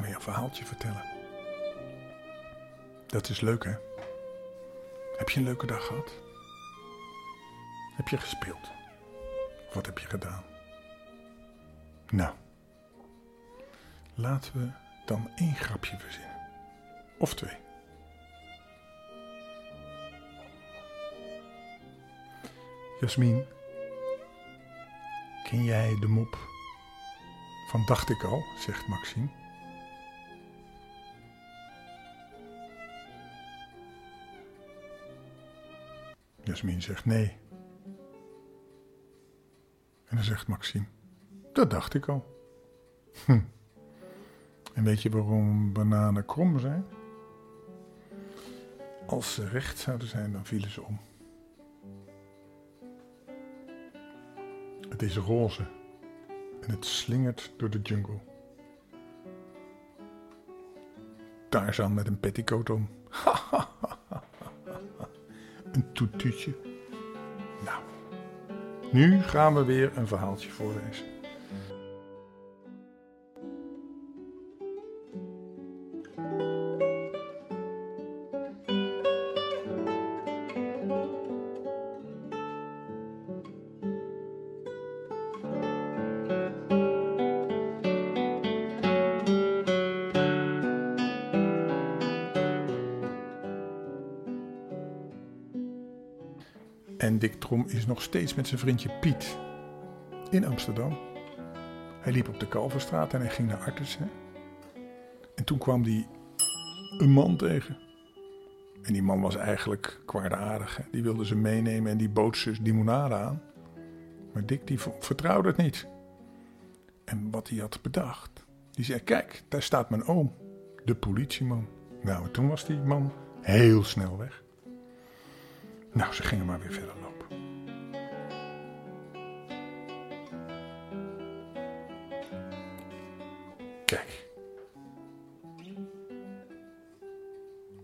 We je een verhaaltje vertellen. Dat is leuk, hè? Heb je een leuke dag gehad? Heb je gespeeld? Wat heb je gedaan? Nou, laten we dan één grapje verzinnen. Of twee. Jasmin, ken jij de mop van dacht ik al, zegt Maxime. Jasmin zegt nee. En dan zegt Maxime, dat dacht ik al. Hm. En weet je waarom bananen krom zijn? Als ze recht zouden zijn, dan vielen ze om. Het is roze en het slingert door de jungle. Tarzan met een petticoat om. een toetuutje. Nou, nu gaan we weer een verhaaltje voorlezen. En Dick Trom is nog steeds met zijn vriendje Piet in Amsterdam. Hij liep op de Kalverstraat en hij ging naar Artesen. En toen kwam hij een man tegen. En die man was eigenlijk kwaadaardig. Die wilde ze meenemen en die bood ze limonade aan. Maar Dick die vertrouwde het niet. En wat hij had bedacht. Die zei, kijk, daar staat mijn oom. De politieman. Nou, toen was die man heel snel weg. Nou, ze gingen maar weer verder lopen. Kijk.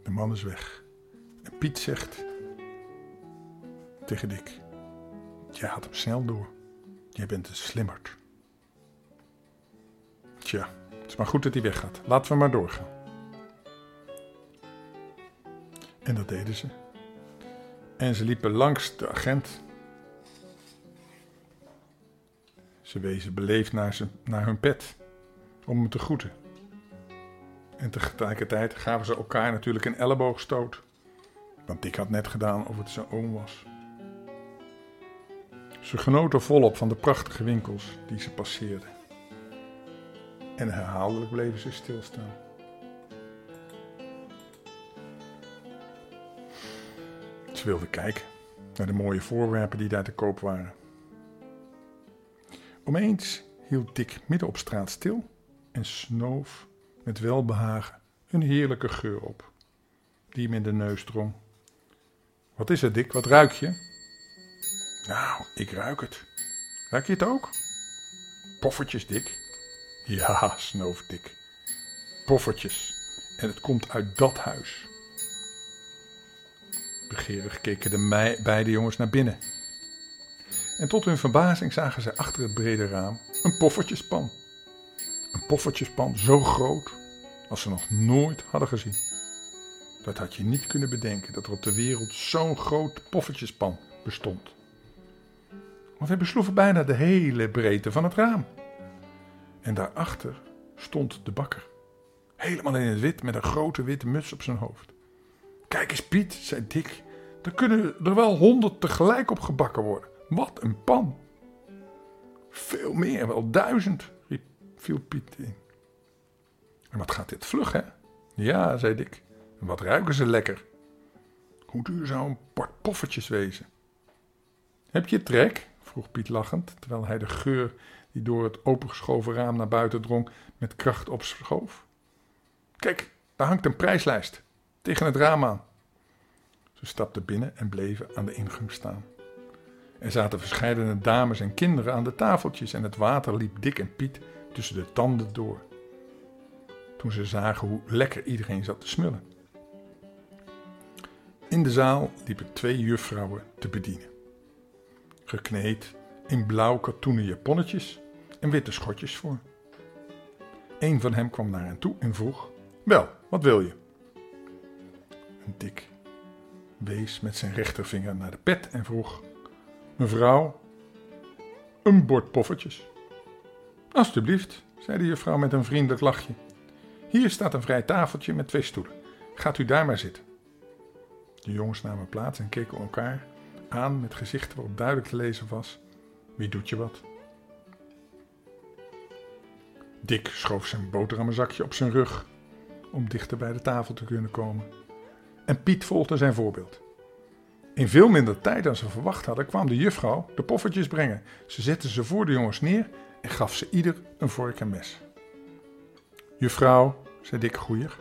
De man is weg. En Piet zegt tegen Dick: Jij had hem snel door. Jij bent een slimmerd. Tja, het is maar goed dat hij weggaat. Laten we maar doorgaan. En dat deden ze. En ze liepen langs de agent. Ze wezen beleefd naar, zijn, naar hun pet om hem te groeten. En tegelijkertijd gaven ze elkaar natuurlijk een elleboogstoot. Want Dick had net gedaan of het zijn oom was. Ze genoten volop van de prachtige winkels die ze passeerden. En herhaaldelijk bleven ze stilstaan. Ze wilden kijken naar de mooie voorwerpen die daar te koop waren. Omeens hield Dick midden op straat stil en snoof met welbehagen een heerlijke geur op, die hem in de neus drong. Wat is het, Dick? Wat ruik je? Nou, ik ruik het. Ruik je het ook? Poffertjes, Dick. Ja, snoof Dick. Poffertjes. En het komt uit dat huis. Begeerig keken de beide jongens naar binnen. En tot hun verbazing zagen zij achter het brede raam een poffertjespan. Een poffertjespan zo groot als ze nog nooit hadden gezien. Dat had je niet kunnen bedenken dat er op de wereld zo'n groot poffertjespan bestond. Want hij besloeg bijna de hele breedte van het raam. En daarachter stond de bakker. Helemaal in het wit met een grote witte muts op zijn hoofd. Kijk eens Piet, zei Dick, er kunnen er wel honderd tegelijk op gebakken worden. Wat een pan. Veel meer, wel duizend, riep, viel Piet in. En wat gaat dit vlug, hè? Ja, zei Dick. En wat ruiken ze lekker. Hoe duur zou een pak poffertjes wezen? Heb je trek? vroeg Piet lachend, terwijl hij de geur die door het opengeschoven raam naar buiten drong met kracht opschoof. Kijk, daar hangt een prijslijst tegen het aan. Ze stapten binnen en bleven aan de ingang staan. Er zaten verscheidene dames en kinderen aan de tafeltjes en het water liep dik en Piet tussen de tanden door. Toen ze zagen hoe lekker iedereen zat te smullen. In de zaal liepen twee juffrouwen te bedienen. Gekneed in blauw katoenen japonnetjes en witte schotjes voor. Een van hem kwam naar hen toe en vroeg: Wel, wat wil je? Dick wees met zijn rechtervinger naar de pet en vroeg: Mevrouw, een bord poffertjes. Alsjeblieft, zei de juffrouw met een vriendelijk lachje. Hier staat een vrij tafeltje met twee stoelen. Gaat u daar maar zitten. De jongens namen plaats en keken elkaar aan met gezichten waarop duidelijk te lezen was: Wie doet je wat? Dick schoof zijn boterhammenzakje op zijn rug om dichter bij de tafel te kunnen komen. En Piet volgde zijn voorbeeld. In veel minder tijd dan ze verwacht hadden, kwam de juffrouw de poffertjes brengen. Ze zette ze voor de jongens neer en gaf ze ieder een vork en mes. Juffrouw, zei Dick goeier,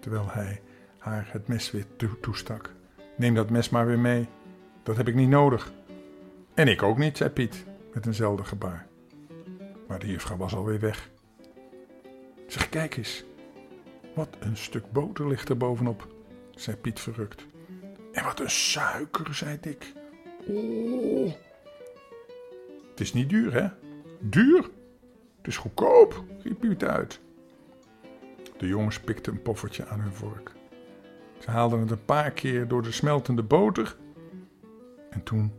terwijl hij haar het mes weer toestak. Neem dat mes maar weer mee. Dat heb ik niet nodig. En ik ook niet, zei Piet met eenzelfde gebaar. Maar de juffrouw was alweer weg. Zeg, kijk eens. Wat een stuk boter ligt er bovenop, zei Piet verrukt. En wat een suiker, zei Dick. Oh. Het is niet duur, hè? Duur? Het is goedkoop, riep Piet uit. De jongens pikten een poffertje aan hun vork. Ze haalden het een paar keer door de smeltende boter. En toen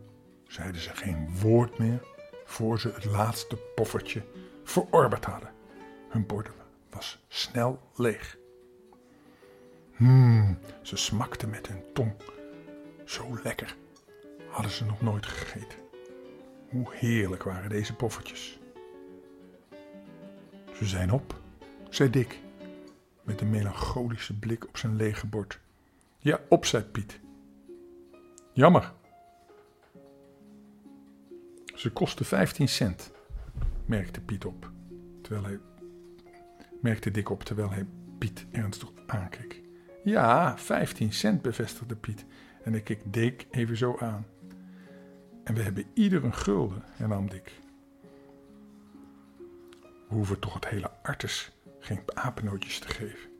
zeiden ze geen woord meer voor ze het laatste poffertje verorberd hadden. Hun bord was snel leeg. Hmm, ze smakten met hun tong. Zo lekker hadden ze nog nooit gegeten. Hoe heerlijk waren deze poffertjes. Ze zijn op, zei Dick, met een melancholische blik op zijn lege bord. Ja, op, zei Piet. Jammer. Ze kosten 15 cent, merkte Piet op, terwijl hij merkte Dick op terwijl hij Piet ernstig aankeek. Ja, 15 cent, bevestigde Piet en ik keek Dick even zo aan. En we hebben ieder een gulden, hernam Dick. We hoeven toch het hele artes geen apennootjes te geven.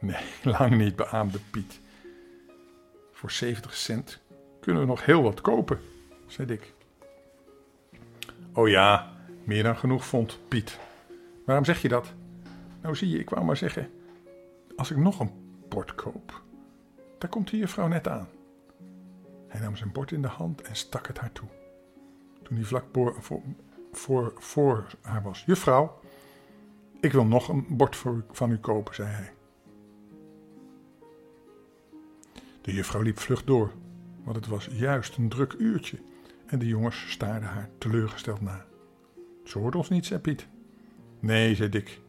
Nee, lang niet, beaamde Piet. Voor 70 cent kunnen we nog heel wat kopen, zei Dick. Oh ja, meer dan genoeg vond Piet. Waarom zeg je dat? Nou zie je, ik wou maar zeggen, als ik nog een bord koop, daar komt de juffrouw net aan. Hij nam zijn bord in de hand en stak het haar toe. Toen hij vlak voor, voor, voor, haar was. Juffrouw, ik wil nog een bord voor van u kopen, zei hij. De juffrouw liep vlug door, want het was juist een druk uurtje en de jongens staarden haar teleurgesteld na. Ze hoort ons niet, zei Piet. Nee, zei Dick,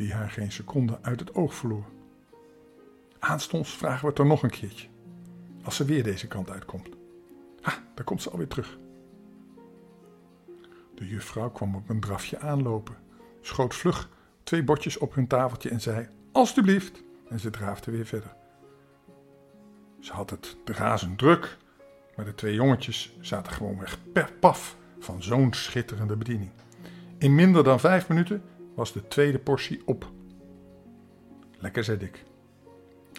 die haar geen seconde uit het oog verloor. Aanstonds vragen we het er nog een keertje, als ze weer deze kant uitkomt. Ha, daar komt ze alweer terug. De juffrouw kwam op een drafje aanlopen, schoot vlug twee bordjes op hun tafeltje en zei: Alsjeblieft. En ze draafde weer verder. Ze had het razend druk, maar de twee jongetjes zaten gewoon weg per paf van zo'n schitterende bediening. In minder dan vijf minuten was de tweede portie op. Lekker, zei ik.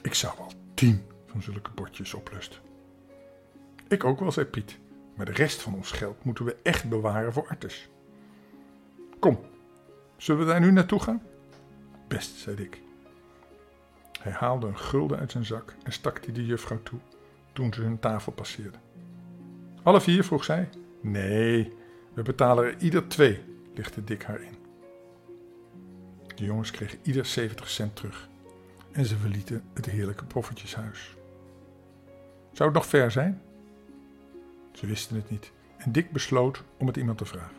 Ik zou wel tien van zulke bordjes oplusten. Ik ook wel, zei Piet. Maar de rest van ons geld moeten we echt bewaren voor Artes. Kom, zullen we daar nu naartoe gaan? Best, zei ik. Hij haalde een gulden uit zijn zak en stak die de juffrouw toe toen ze hun tafel passeerden. Alle vier, vroeg zij. Nee, we betalen er ieder twee, lichtte Dick haar in. De jongens kregen ieder 70 cent terug en ze verlieten het heerlijke poffertjeshuis. Zou het nog ver zijn? Ze wisten het niet en Dick besloot om het iemand te vragen.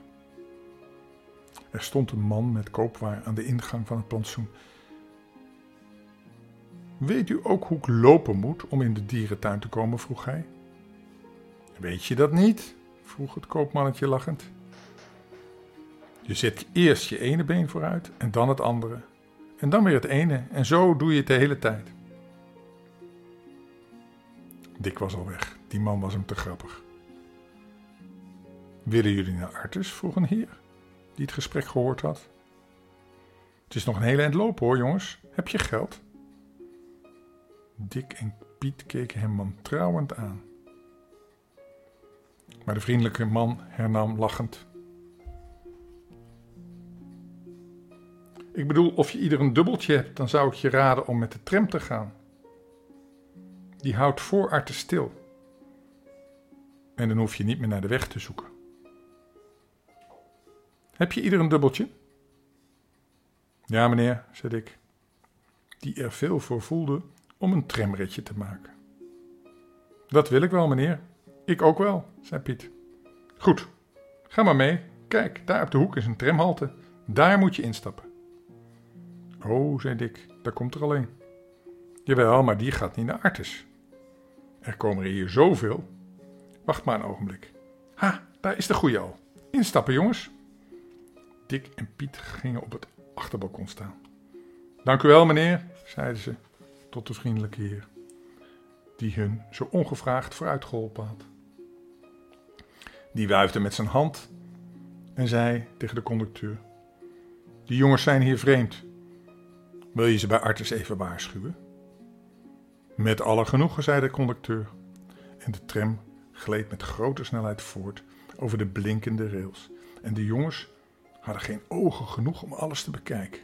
Er stond een man met koopwaar aan de ingang van het plantsoen. Weet u ook hoe ik lopen moet om in de dierentuin te komen? vroeg hij. Weet je dat niet? vroeg het koopmannetje lachend. Je zet eerst je ene been vooruit en dan het andere. En dan weer het ene en zo doe je het de hele tijd. Dick was al weg. Die man was hem te grappig. Willen jullie naar Artus? vroeg een heer die het gesprek gehoord had. Het is nog een hele eind lopen hoor, jongens. Heb je geld? Dick en Piet keken hem wantrouwend aan. Maar de vriendelijke man hernam lachend: Ik bedoel, of je ieder een dubbeltje hebt, dan zou ik je raden om met de tram te gaan. Die houdt voor Artes stil. En dan hoef je niet meer naar de weg te zoeken. Heb je ieder een dubbeltje? Ja, meneer, zei ik, die er veel voor voelde om een tramritje te maken. Dat wil ik wel, meneer. Ik ook wel, zei Piet. Goed, ga maar mee. Kijk, daar op de hoek is een tramhalte. Daar moet je instappen. Oh, zei Dick, daar komt er alleen. Jawel, maar die gaat niet naar Artes. Er komen er hier zoveel. Wacht maar een ogenblik. Ha, daar is de goeie al. Instappen, jongens. Dick en Piet gingen op het achterbalkon staan. Dank u wel, meneer, zeiden ze tot de vriendelijke heer, die hun zo ongevraagd vooruit geholpen had. Die wuifde met zijn hand en zei tegen de conducteur: Die jongens zijn hier vreemd. Wil je ze bij Artes even waarschuwen? Met alle genoegen, zei de conducteur. En de tram gleed met grote snelheid voort over de blinkende rails. En de jongens hadden geen ogen genoeg om alles te bekijken.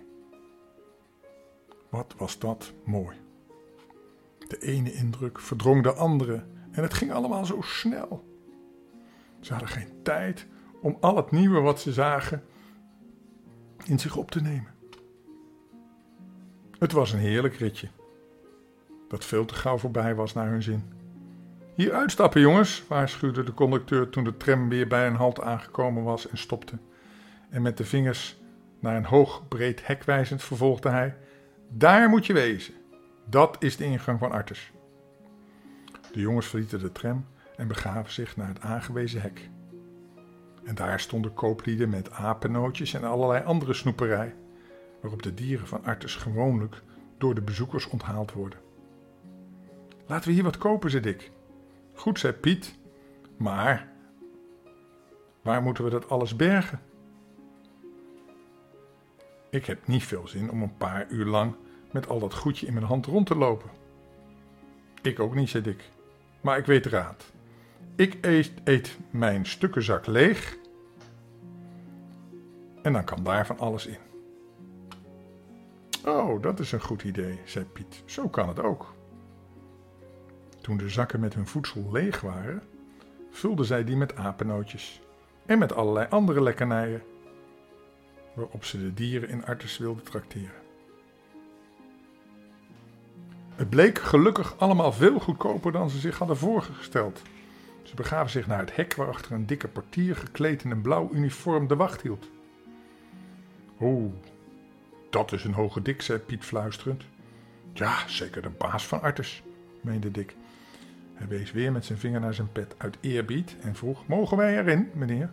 Wat was dat mooi. De ene indruk verdrong de andere en het ging allemaal zo snel. Ze hadden geen tijd om al het nieuwe wat ze zagen in zich op te nemen. Het was een heerlijk ritje, dat veel te gauw voorbij was naar hun zin. Hier uitstappen, jongens, waarschuwde de conducteur toen de tram weer bij een halt aangekomen was en stopte. En met de vingers naar een hoog breed hek wijzend vervolgde hij: Daar moet je wezen. Dat is de ingang van Artes. De jongens verlieten de tram en begaven zich naar het aangewezen hek. En daar stonden kooplieden met apennootjes en allerlei andere snoeperij, waarop de dieren van Artes gewoonlijk door de bezoekers onthaald worden. Laten we hier wat kopen, zei Dick. Goed, zei Piet, maar waar moeten we dat alles bergen? Ik heb niet veel zin om een paar uur lang met al dat goedje in mijn hand rond te lopen. Ik ook niet, zei Dick. Maar ik weet raad. Ik eet, eet mijn stukkenzak leeg en dan kan daar van alles in. Oh, dat is een goed idee, zei Piet. Zo kan het ook. Toen de zakken met hun voedsel leeg waren, vulden zij die met apennootjes en met allerlei andere lekkernijen, waarop ze de dieren in Artes wilden trakteren. Het bleek gelukkig allemaal veel goedkoper dan ze zich hadden voorgesteld. Ze begaven zich naar het hek waarachter een dikke portier gekleed in een blauw uniform de wacht hield. Oeh, dat is een hoge dik, zei Piet fluisterend. Ja, zeker de baas van Artes, meende Dick. Hij wees weer met zijn vinger naar zijn pet uit eerbied en vroeg: Mogen wij erin, meneer?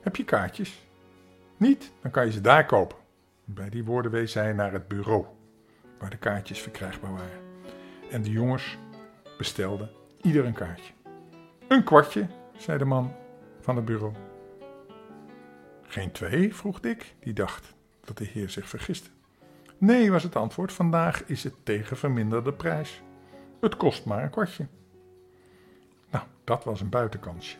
Heb je kaartjes? Niet? Dan kan je ze daar kopen. Bij die woorden wees hij naar het bureau, waar de kaartjes verkrijgbaar waren. En de jongens bestelden ieder een kaartje. Een kwartje, zei de man van het bureau. Geen twee? vroeg Dick, die dacht dat de heer zich vergiste. Nee, was het antwoord. Vandaag is het tegen verminderde prijs. Het kost maar een kwartje. Nou, dat was een buitenkansje.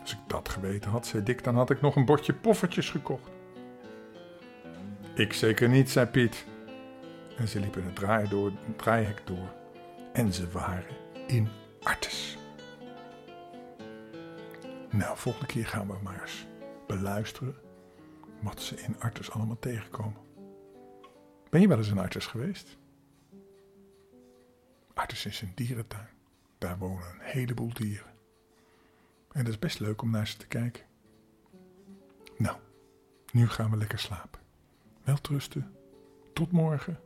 Als ik dat geweten had, zei Dick, dan had ik nog een bordje poffertjes gekocht. Ik zeker niet, zei Piet. En ze liepen het, door, het draaihek door. En ze waren in Artes. Nou, volgende keer gaan we maar eens beluisteren wat ze in Artes allemaal tegenkomen. Ben je wel eens in Artes geweest? Artes is een dierentuin. Daar wonen een heleboel dieren. En het is best leuk om naar ze te kijken. Nou, nu gaan we lekker slapen. Welterusten. Tot morgen.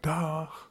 Dag.